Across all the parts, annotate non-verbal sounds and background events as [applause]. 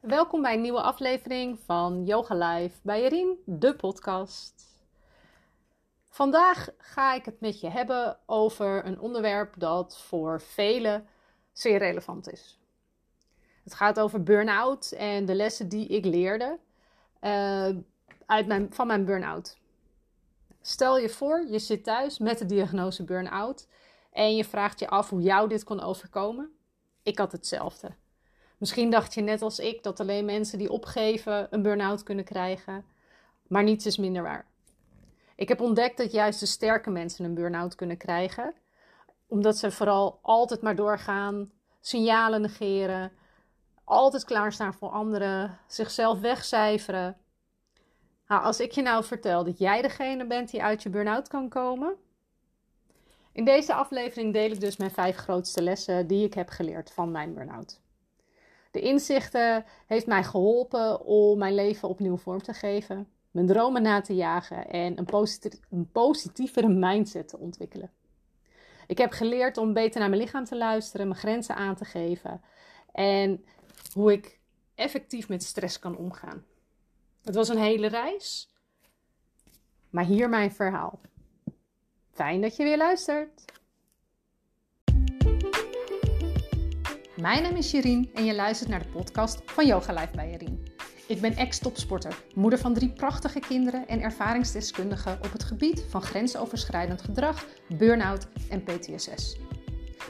Welkom bij een nieuwe aflevering van Yoga Live bij Erin, de podcast. Vandaag ga ik het met je hebben over een onderwerp dat voor velen zeer relevant is. Het gaat over burn-out en de lessen die ik leerde uh, uit mijn, van mijn burn-out. Stel je voor, je zit thuis met de diagnose burn-out en je vraagt je af hoe jou dit kon overkomen. Ik had hetzelfde. Misschien dacht je net als ik dat alleen mensen die opgeven een burn-out kunnen krijgen, maar niets is minder waar. Ik heb ontdekt dat juist de sterke mensen een burn-out kunnen krijgen, omdat ze vooral altijd maar doorgaan, signalen negeren, altijd klaarstaan voor anderen, zichzelf wegcijferen. Nou, als ik je nou vertel dat jij degene bent die uit je burn-out kan komen. In deze aflevering deel ik dus mijn vijf grootste lessen die ik heb geleerd van mijn burn-out. De inzichten heeft mij geholpen om mijn leven opnieuw vorm te geven, mijn dromen na te jagen en een, een positievere mindset te ontwikkelen. Ik heb geleerd om beter naar mijn lichaam te luisteren, mijn grenzen aan te geven en hoe ik effectief met stress kan omgaan. Het was een hele reis, maar hier mijn verhaal. Fijn dat je weer luistert. Mijn naam is Jerien en je luistert naar de podcast van Yoga Life bij Jerien. Ik ben ex-topsporter, moeder van drie prachtige kinderen en ervaringsdeskundige op het gebied van grensoverschrijdend gedrag, burn-out en PTSS.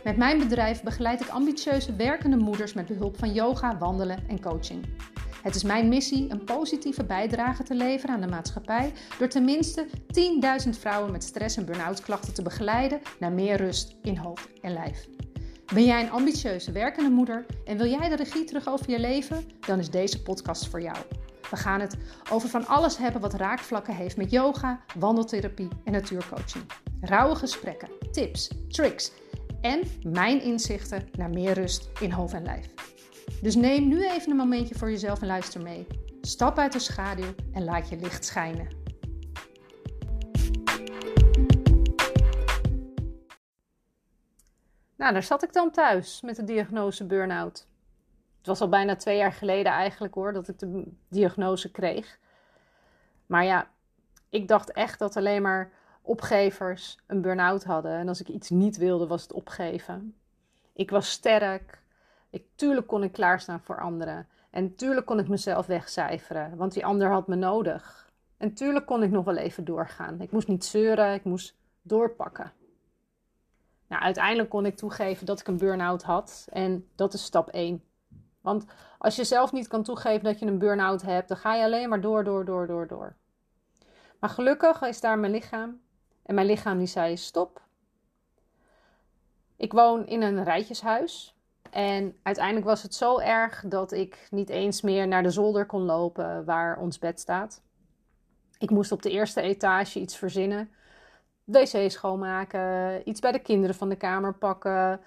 Met mijn bedrijf begeleid ik ambitieuze werkende moeders met behulp van yoga, wandelen en coaching. Het is mijn missie een positieve bijdrage te leveren aan de maatschappij door tenminste 10.000 vrouwen met stress- en burn-out klachten te begeleiden naar meer rust in hoofd en lijf. Ben jij een ambitieuze werkende moeder en wil jij de regie terug over je leven? Dan is deze podcast voor jou. We gaan het over van alles hebben wat raakvlakken heeft met yoga, wandeltherapie en natuurcoaching. Rauwe gesprekken, tips, tricks en mijn inzichten naar meer rust in hoofd en lijf. Dus neem nu even een momentje voor jezelf en luister mee. Stap uit de schaduw en laat je licht schijnen. Nou, daar zat ik dan thuis met de diagnose burn-out. Het was al bijna twee jaar geleden eigenlijk hoor, dat ik de diagnose kreeg. Maar ja, ik dacht echt dat alleen maar opgevers een burn-out hadden. En als ik iets niet wilde, was het opgeven. Ik was sterk. Ik, tuurlijk kon ik klaarstaan voor anderen. En tuurlijk kon ik mezelf wegcijferen, want die ander had me nodig. En tuurlijk kon ik nog wel even doorgaan. Ik moest niet zeuren, ik moest doorpakken. Nou, uiteindelijk kon ik toegeven dat ik een burn-out had. En dat is stap 1. Want als je zelf niet kan toegeven dat je een burn-out hebt, dan ga je alleen maar door, door, door, door, door. Maar gelukkig is daar mijn lichaam. En mijn lichaam die zei stop. Ik woon in een rijtjeshuis. En uiteindelijk was het zo erg dat ik niet eens meer naar de zolder kon lopen waar ons bed staat. Ik moest op de eerste etage iets verzinnen wc schoonmaken, iets bij de kinderen van de kamer pakken.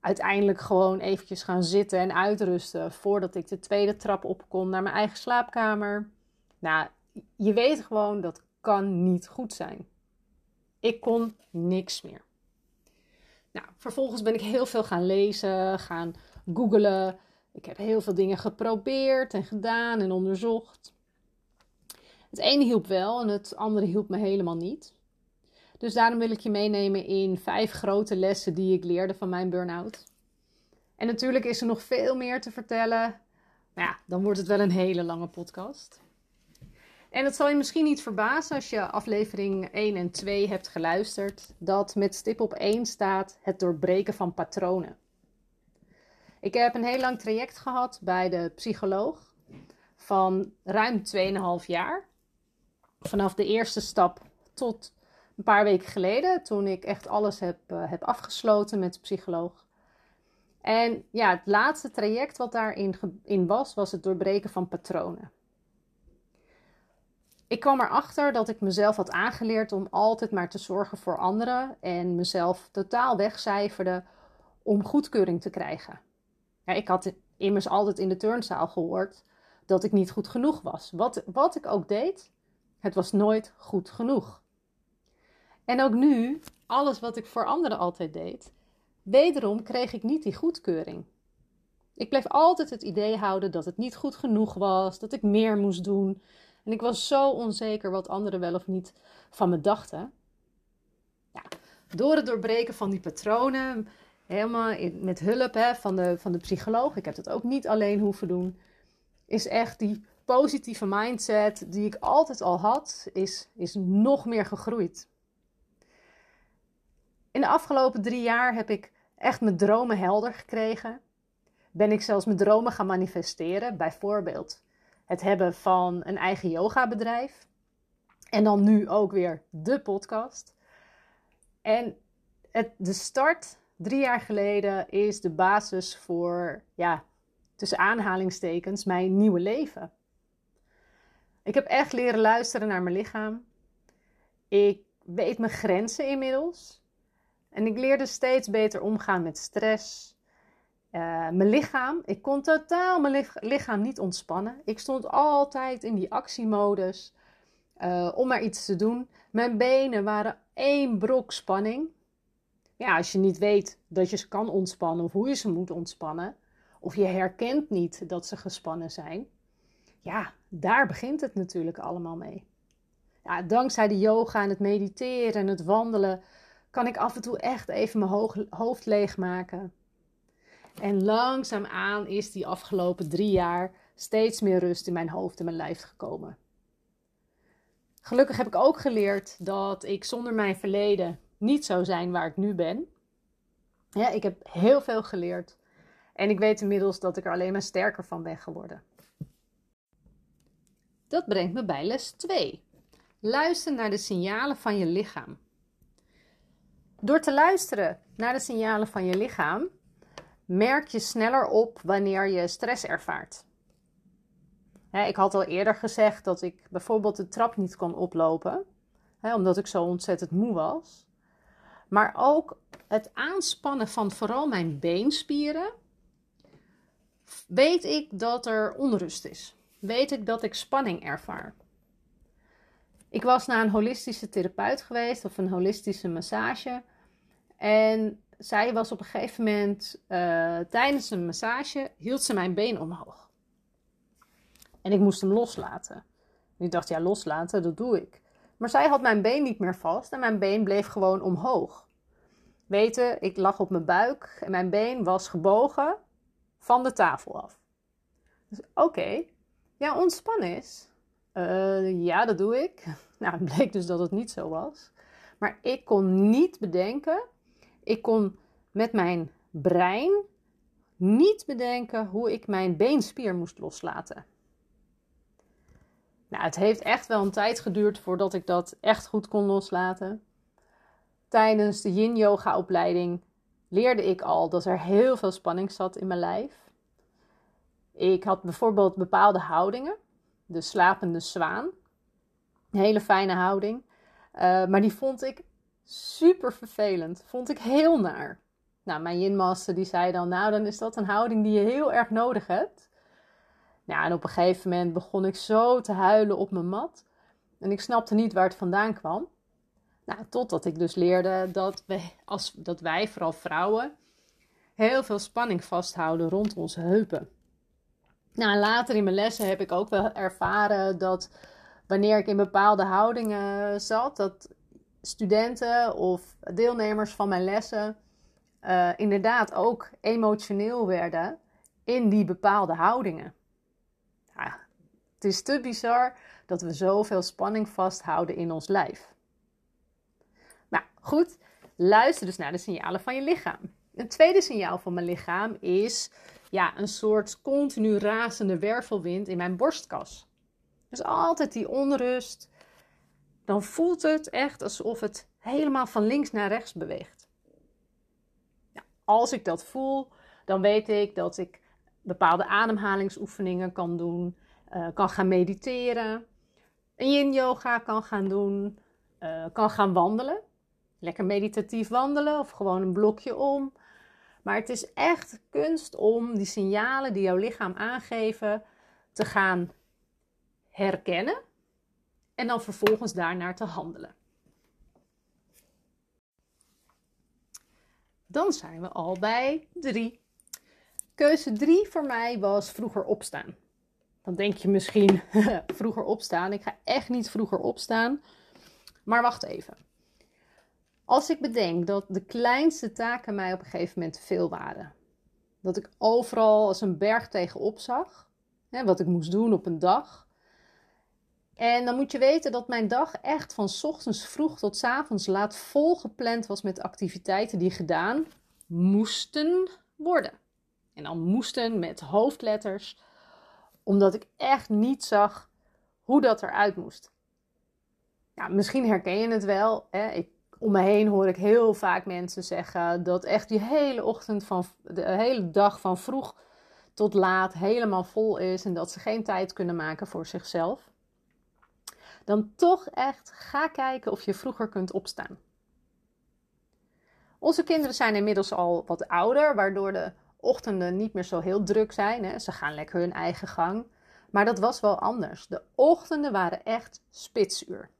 Uiteindelijk gewoon eventjes gaan zitten en uitrusten voordat ik de tweede trap op kon naar mijn eigen slaapkamer. Nou, je weet gewoon dat kan niet goed zijn. Ik kon niks meer. Nou, vervolgens ben ik heel veel gaan lezen, gaan googlen. Ik heb heel veel dingen geprobeerd en gedaan en onderzocht. Het ene hielp wel en het andere hielp me helemaal niet. Dus daarom wil ik je meenemen in vijf grote lessen die ik leerde van mijn burn-out. En natuurlijk is er nog veel meer te vertellen. Nou ja, dan wordt het wel een hele lange podcast. En het zal je misschien niet verbazen als je aflevering 1 en 2 hebt geluisterd, dat met stip op 1 staat het doorbreken van patronen. Ik heb een heel lang traject gehad bij de psycholoog van ruim 2,5 jaar. Vanaf de eerste stap tot een paar weken geleden, toen ik echt alles heb, uh, heb afgesloten met de psycholoog. En ja, het laatste traject wat daarin in was, was het doorbreken van patronen. Ik kwam erachter dat ik mezelf had aangeleerd om altijd maar te zorgen voor anderen en mezelf totaal wegcijferde om goedkeuring te krijgen. Ja, ik had immers altijd in de turnzaal gehoord dat ik niet goed genoeg was. Wat, wat ik ook deed, het was nooit goed genoeg. En ook nu, alles wat ik voor anderen altijd deed, wederom kreeg ik niet die goedkeuring. Ik bleef altijd het idee houden dat het niet goed genoeg was, dat ik meer moest doen. En ik was zo onzeker wat anderen wel of niet van me dachten. Ja, door het doorbreken van die patronen, helemaal met hulp hè, van, de, van de psycholoog, ik heb het ook niet alleen hoeven doen, is echt die positieve mindset die ik altijd al had, is, is nog meer gegroeid. In de afgelopen drie jaar heb ik echt mijn dromen helder gekregen. Ben ik zelfs mijn dromen gaan manifesteren. Bijvoorbeeld het hebben van een eigen yogabedrijf. En dan nu ook weer de podcast. En het, de start drie jaar geleden is de basis voor, ja, tussen aanhalingstekens, mijn nieuwe leven. Ik heb echt leren luisteren naar mijn lichaam. Ik weet mijn grenzen inmiddels. En ik leerde steeds beter omgaan met stress. Uh, mijn lichaam, ik kon totaal mijn lichaam niet ontspannen. Ik stond altijd in die actiemodus uh, om maar iets te doen. Mijn benen waren één brok spanning. Ja, als je niet weet dat je ze kan ontspannen of hoe je ze moet ontspannen, of je herkent niet dat ze gespannen zijn, ja, daar begint het natuurlijk allemaal mee. Ja, dankzij de yoga en het mediteren en het wandelen kan ik af en toe echt even mijn hoofd leegmaken. En langzaamaan is die afgelopen drie jaar steeds meer rust in mijn hoofd en mijn lijf gekomen. Gelukkig heb ik ook geleerd dat ik zonder mijn verleden niet zou zijn waar ik nu ben. Ja, ik heb heel veel geleerd en ik weet inmiddels dat ik er alleen maar sterker van ben geworden. Dat brengt me bij les 2. Luister naar de signalen van je lichaam. Door te luisteren naar de signalen van je lichaam, merk je sneller op wanneer je stress ervaart. ik had al eerder gezegd dat ik bijvoorbeeld de trap niet kon oplopen, omdat ik zo ontzettend moe was. Maar ook het aanspannen van vooral mijn beenspieren, weet ik dat er onrust is weet ik dat ik spanning ervaar. Ik was naar een holistische therapeut geweest of een holistische massage. En zij was op een gegeven moment uh, tijdens een massage hield ze mijn been omhoog. En ik moest hem loslaten. En ik dacht, ja, loslaten, dat doe ik. Maar zij had mijn been niet meer vast en mijn been bleef gewoon omhoog. Weten, ik lag op mijn buik en mijn been was gebogen van de tafel af. Dus oké, ja, ontspannen is. Uh, ja, dat doe ik. [laughs] Nou, het bleek dus dat het niet zo was. Maar ik kon niet bedenken, ik kon met mijn brein niet bedenken hoe ik mijn beenspier moest loslaten. Nou, het heeft echt wel een tijd geduurd voordat ik dat echt goed kon loslaten. Tijdens de yin-yoga opleiding leerde ik al dat er heel veel spanning zat in mijn lijf. Ik had bijvoorbeeld bepaalde houdingen. De slapende zwaan. Een hele fijne houding. Uh, maar die vond ik super vervelend. Vond ik heel naar. Nou, mijn yinmaster die zei dan, nou dan is dat een houding die je heel erg nodig hebt. Nou, en op een gegeven moment begon ik zo te huilen op mijn mat. En ik snapte niet waar het vandaan kwam. Nou, totdat ik dus leerde dat, we, als, dat wij, vooral vrouwen, heel veel spanning vasthouden rond onze heupen. Nou, later in mijn lessen heb ik ook wel ervaren dat wanneer ik in bepaalde houdingen zat, dat studenten of deelnemers van mijn lessen uh, inderdaad ook emotioneel werden in die bepaalde houdingen. Ja, het is te bizar dat we zoveel spanning vasthouden in ons lijf. Nou goed, luister dus naar de signalen van je lichaam. Een tweede signaal van mijn lichaam is ja, een soort continu razende wervelwind in mijn borstkas. Dus altijd die onrust. Dan voelt het echt alsof het helemaal van links naar rechts beweegt. Als ik dat voel, dan weet ik dat ik bepaalde ademhalingsoefeningen kan doen, uh, kan gaan mediteren, yin yoga kan gaan doen, uh, kan gaan wandelen. Lekker meditatief wandelen of gewoon een blokje om. Maar het is echt kunst om die signalen die jouw lichaam aangeven te gaan herkennen en dan vervolgens daarnaar te handelen. Dan zijn we al bij drie. keuze drie voor mij was vroeger opstaan. Dan denk je misschien [laughs] vroeger opstaan. Ik ga echt niet vroeger opstaan. Maar wacht even. Als ik bedenk dat de kleinste taken mij op een gegeven moment veel waren. Dat ik overal als een berg tegenop zag. Hè, wat ik moest doen op een dag. En dan moet je weten dat mijn dag echt van ochtends vroeg tot avonds laat vol gepland was met activiteiten die gedaan moesten worden. En dan moesten met hoofdletters, omdat ik echt niet zag hoe dat eruit moest. Misschien herken je het wel. Hè? Ik, om me heen hoor ik heel vaak mensen zeggen dat echt die hele ochtend van de hele dag van vroeg tot laat helemaal vol is en dat ze geen tijd kunnen maken voor zichzelf. Dan toch echt ga kijken of je vroeger kunt opstaan. Onze kinderen zijn inmiddels al wat ouder, waardoor de ochtenden niet meer zo heel druk zijn. Hè. Ze gaan lekker hun eigen gang. Maar dat was wel anders. De ochtenden waren echt spitsuur.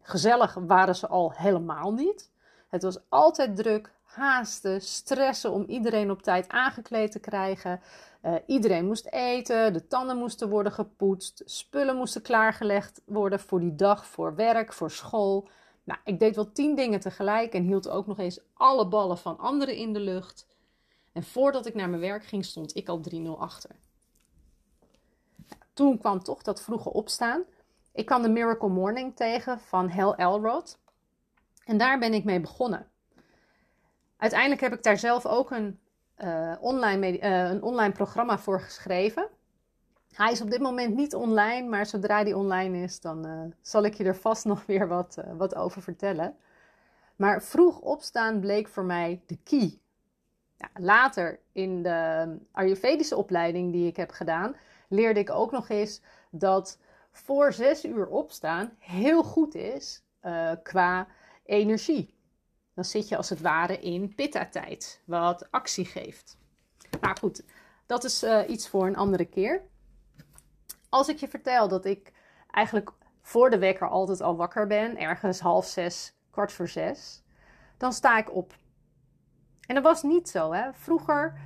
Gezellig waren ze al helemaal niet. Het was altijd druk, haasten, stressen om iedereen op tijd aangekleed te krijgen. Uh, iedereen moest eten, de tanden moesten worden gepoetst, spullen moesten klaargelegd worden voor die dag, voor werk, voor school. Nou, ik deed wel tien dingen tegelijk en hield ook nog eens alle ballen van anderen in de lucht. En voordat ik naar mijn werk ging, stond ik al 3-0 achter. Toen kwam toch dat vroege opstaan. Ik kwam de Miracle Morning tegen van Hal Elrod. En daar ben ik mee begonnen. Uiteindelijk heb ik daar zelf ook een, uh, online, uh, een online programma voor geschreven. Hij is op dit moment niet online, maar zodra die online is, dan uh, zal ik je er vast [laughs] nog weer wat, wat over vertellen. Maar vroeg opstaan bleek voor mij de key later in de Ayurvedische opleiding die ik heb gedaan, leerde ik ook nog eens dat voor zes uur opstaan heel goed is qua energie. Dan zit je als het ware in pitta-tijd, wat actie geeft. Maar goed, dat is uh, iets voor een andere keer. Als ik je vertel dat ik eigenlijk voor de wekker altijd al wakker ben, ergens half zes, kwart voor zes, dan sta ik op. En dat was niet zo. Hè? Vroeger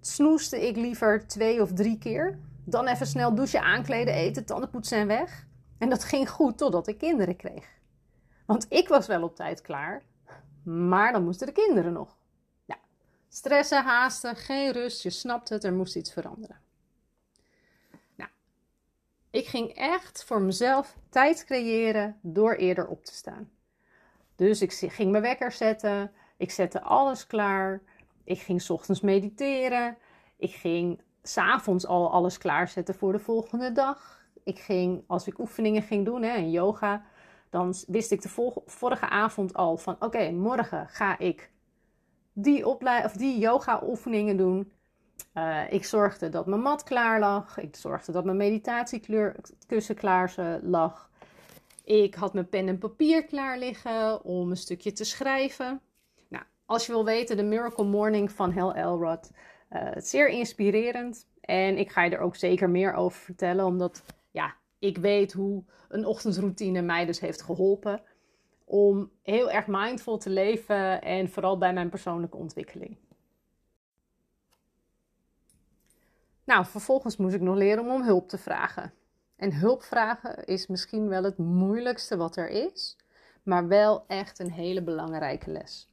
snoeste ik liever twee of drie keer. Dan even snel douchen, aankleden, eten, tandenpoetsen en weg. En dat ging goed totdat ik kinderen kreeg. Want ik was wel op tijd klaar, maar dan moesten de kinderen nog. Ja, stressen, haasten, geen rust, je snapt het, er moest iets veranderen. Nou, ik ging echt voor mezelf tijd creëren door eerder op te staan. Dus ik ging mijn wekker zetten, ik zette alles klaar. Ik ging ochtends mediteren. Ik ging s'avonds al alles klaarzetten voor de volgende dag. Ik ging, als ik oefeningen ging doen hè, en yoga, dan wist ik de vorige avond al van: oké, morgen ga ik die, of die yoga-oefeningen doen. Uh, ik zorgde dat mijn mat klaar lag. Ik zorgde dat mijn meditatiekussen klaar lag. Ik had mijn pen en papier klaar liggen om een stukje te schrijven. Als je wil weten, de Miracle Morning van Hal Elrod. Uh, zeer inspirerend. En ik ga je er ook zeker meer over vertellen, omdat ik weet hoe een ochtendroutine mij dus heeft geholpen om heel erg mindful te leven en vooral bij mijn persoonlijke ontwikkeling. Nou, vervolgens moest ik nog leren om om hulp te vragen. En hulp vragen is misschien wel het moeilijkste wat er is, maar wel echt een hele belangrijke les.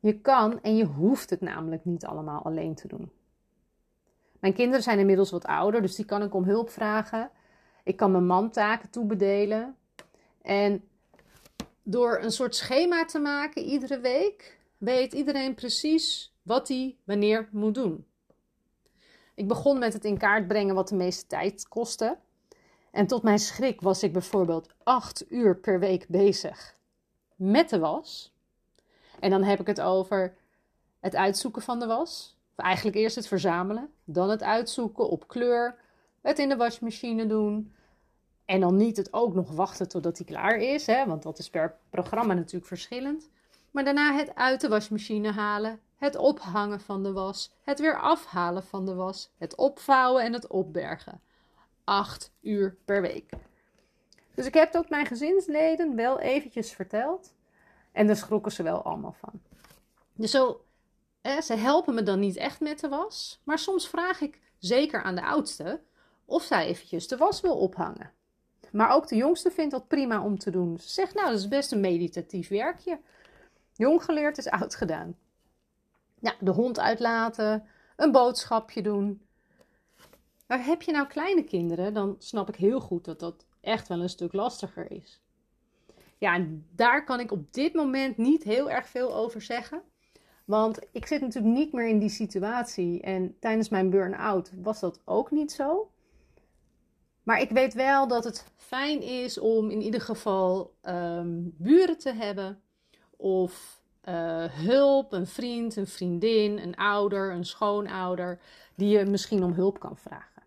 Je kan en je hoeft het namelijk niet allemaal alleen te doen. Mijn kinderen zijn inmiddels wat ouder, dus die kan ik om hulp vragen. Ik kan mijn man taken toebedelen. En door een soort schema te maken iedere week, weet iedereen precies wat hij wanneer moet doen. Ik begon met het in kaart brengen wat de meeste tijd kostte. En tot mijn schrik was ik bijvoorbeeld acht uur per week bezig met de was. En dan heb ik het over het uitzoeken van de was. Eigenlijk eerst het verzamelen, dan het uitzoeken op kleur, het in de wasmachine doen. En dan niet het ook nog wachten totdat hij klaar is, hè, want dat is per programma natuurlijk verschillend. Maar daarna het uit de wasmachine halen, het ophangen van de was, het weer afhalen van de was, het opvouwen en het opbergen. Acht uur per week. Dus ik heb dat mijn gezinsleden wel eventjes verteld. En daar schrokken ze wel allemaal van. Dus zo ze helpen me dan niet echt met de was, maar soms vraag ik, zeker aan de oudste, of zij eventjes de was wil ophangen. Maar ook de jongste vindt dat prima om te doen. Ze zegt, nou, dat is best een meditatief werkje. Jong geleerd is oud gedaan. Ja, de hond uitlaten, een boodschapje doen. Maar heb je nou kleine kinderen, dan snap ik heel goed dat dat echt wel een stuk lastiger is. Ja, en daar kan ik op dit moment niet heel erg veel over zeggen. Want ik zit natuurlijk niet meer in die situatie. En tijdens mijn burn-out was dat ook niet zo. Maar ik weet wel dat het fijn is om in ieder geval um, buren te hebben. Of uh, hulp, een vriend, een vriendin, een ouder, een schoonouder. Die je misschien om hulp kan vragen.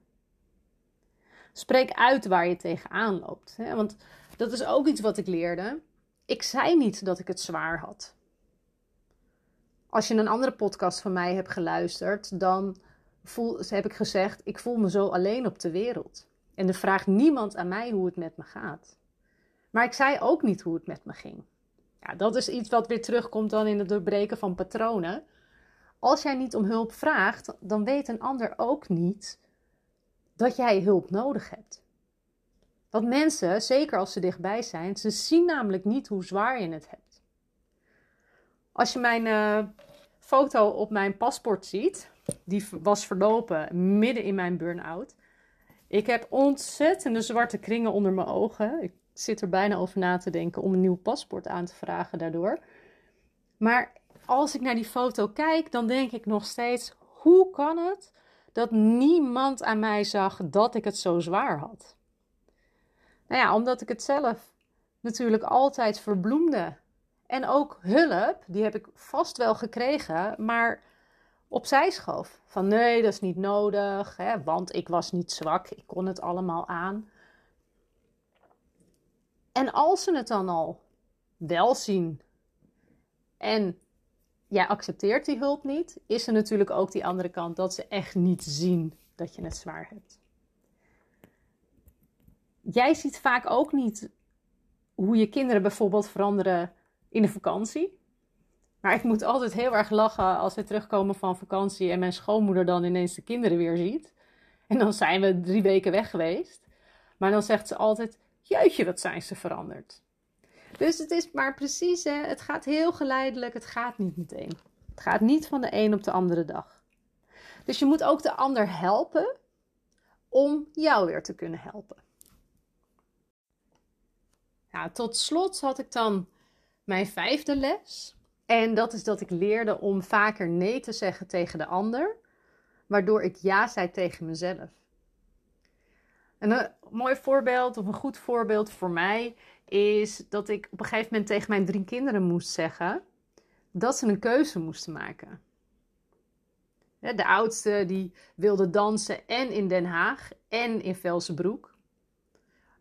Spreek uit waar je tegenaan loopt. Hè? Want dat is ook iets wat ik leerde. Ik zei niet dat ik het zwaar had. Als je een andere podcast van mij hebt geluisterd, dan voel, heb ik gezegd: ik voel me zo alleen op de wereld. En er vraagt niemand aan mij hoe het met me gaat. Maar ik zei ook niet hoe het met me ging. Ja, dat is iets wat weer terugkomt dan in het doorbreken van patronen. Als jij niet om hulp vraagt, dan weet een ander ook niet dat jij hulp nodig hebt. Want mensen, zeker als ze dichtbij zijn, ze zien namelijk niet hoe zwaar je het hebt. Als je mijn uh, foto op mijn paspoort ziet, die was verlopen midden in mijn burn-out. Ik heb ontzettende zwarte kringen onder mijn ogen. Ik zit er bijna over na te denken om een nieuw paspoort aan te vragen daardoor. Maar als ik naar die foto kijk, dan denk ik nog steeds: hoe kan het dat niemand aan mij zag dat ik het zo zwaar had? Nou ja, omdat ik het zelf natuurlijk altijd verbloemde. En ook hulp, die heb ik vast wel gekregen, maar opzij schoof. Van nee, dat is niet nodig, hè, want ik was niet zwak, ik kon het allemaal aan. En als ze het dan al wel zien en jij accepteert die hulp niet, is er natuurlijk ook die andere kant dat ze echt niet zien dat je het zwaar hebt. Jij ziet vaak ook niet hoe je kinderen bijvoorbeeld veranderen in de vakantie. Maar ik moet altijd heel erg lachen als we terugkomen van vakantie en mijn schoonmoeder dan ineens de kinderen weer ziet. En dan zijn we drie weken weg geweest. Maar dan zegt ze altijd: Jeetje, wat zijn ze veranderd. Dus het is maar precies, hè, het gaat heel geleidelijk, het gaat niet meteen. Het gaat niet van de een op de andere dag. Dus je moet ook de ander helpen om jou weer te kunnen helpen. Nou, tot slot had ik dan mijn vijfde les. En dat is dat ik leerde om vaker nee te zeggen tegen de ander, waardoor ik ja zei tegen mezelf. En een mooi voorbeeld, of een goed voorbeeld voor mij, is dat ik op een gegeven moment tegen mijn drie kinderen moest zeggen dat ze een keuze moesten maken. De oudste die wilde dansen en in Den Haag en in Velsenbroek.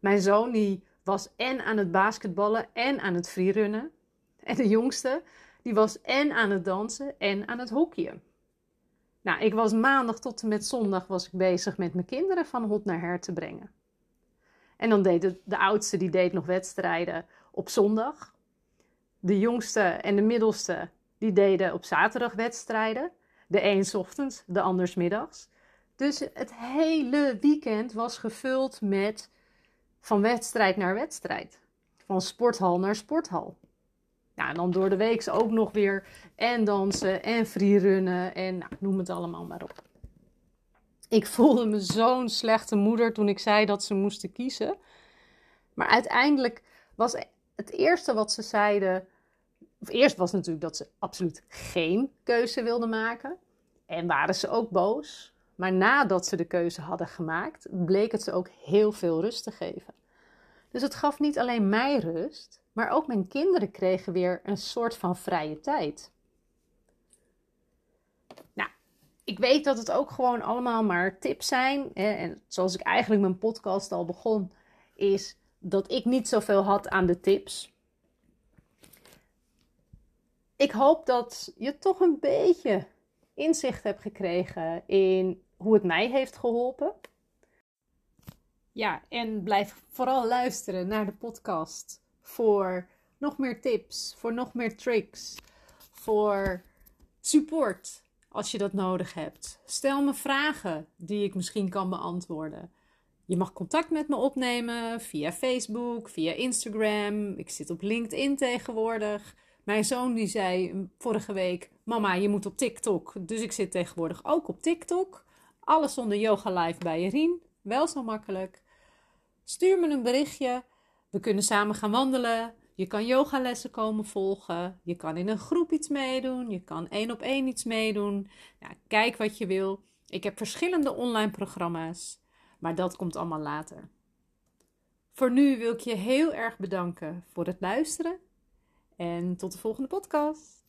Mijn zoon die was en aan het basketballen en aan het freerunnen. En de jongste die was en aan het dansen en aan het hockeyen. Nou, ik was maandag tot en met zondag was ik bezig met mijn kinderen van hot naar her te brengen. En dan deed de, oudste, die deed nog wedstrijden op zondag. De jongste en de middelste, die deden op zaterdag wedstrijden. De een ochtends, de anders middags. Dus het hele weekend was gevuld met van wedstrijd naar wedstrijd. Van sporthal naar sporthal. Nou, en dan door de week ook nog weer en dansen en freerunnen en nou, noem het allemaal maar op. Ik voelde me zo'n slechte moeder toen ik zei dat ze moesten kiezen. Maar uiteindelijk was het eerste wat ze zeiden. Of eerst was natuurlijk dat ze absoluut geen keuze wilden maken. En waren ze ook boos. Maar nadat ze de keuze hadden gemaakt, bleek het ze ook heel veel rust te geven. Dus het gaf niet alleen mij rust, maar ook mijn kinderen kregen weer een soort van vrije tijd. Nou, ik weet dat het ook gewoon allemaal maar tips zijn. Hè? En zoals ik eigenlijk mijn podcast al begon, is dat ik niet zoveel had aan de tips. Ik hoop dat je toch een beetje inzicht hebt gekregen in hoe het mij heeft geholpen. Ja, en blijf vooral luisteren naar de podcast voor nog meer tips, voor nog meer tricks, voor support als je dat nodig hebt. Stel me vragen die ik misschien kan beantwoorden. Je mag contact met me opnemen via Facebook, via Instagram. Ik zit op LinkedIn tegenwoordig. Mijn zoon die zei vorige week: Mama, je moet op TikTok. Dus ik zit tegenwoordig ook op TikTok. Alles onder Yoga Live bij Jerien. Wel zo makkelijk. Stuur me een berichtje. We kunnen samen gaan wandelen. Je kan yogalessen komen volgen. Je kan in een groep iets meedoen. Je kan één op één iets meedoen. Kijk wat je wil. Ik heb verschillende online programma's. Maar dat komt allemaal later. Voor nu wil ik je heel erg bedanken voor het luisteren. En tot de volgende podcast.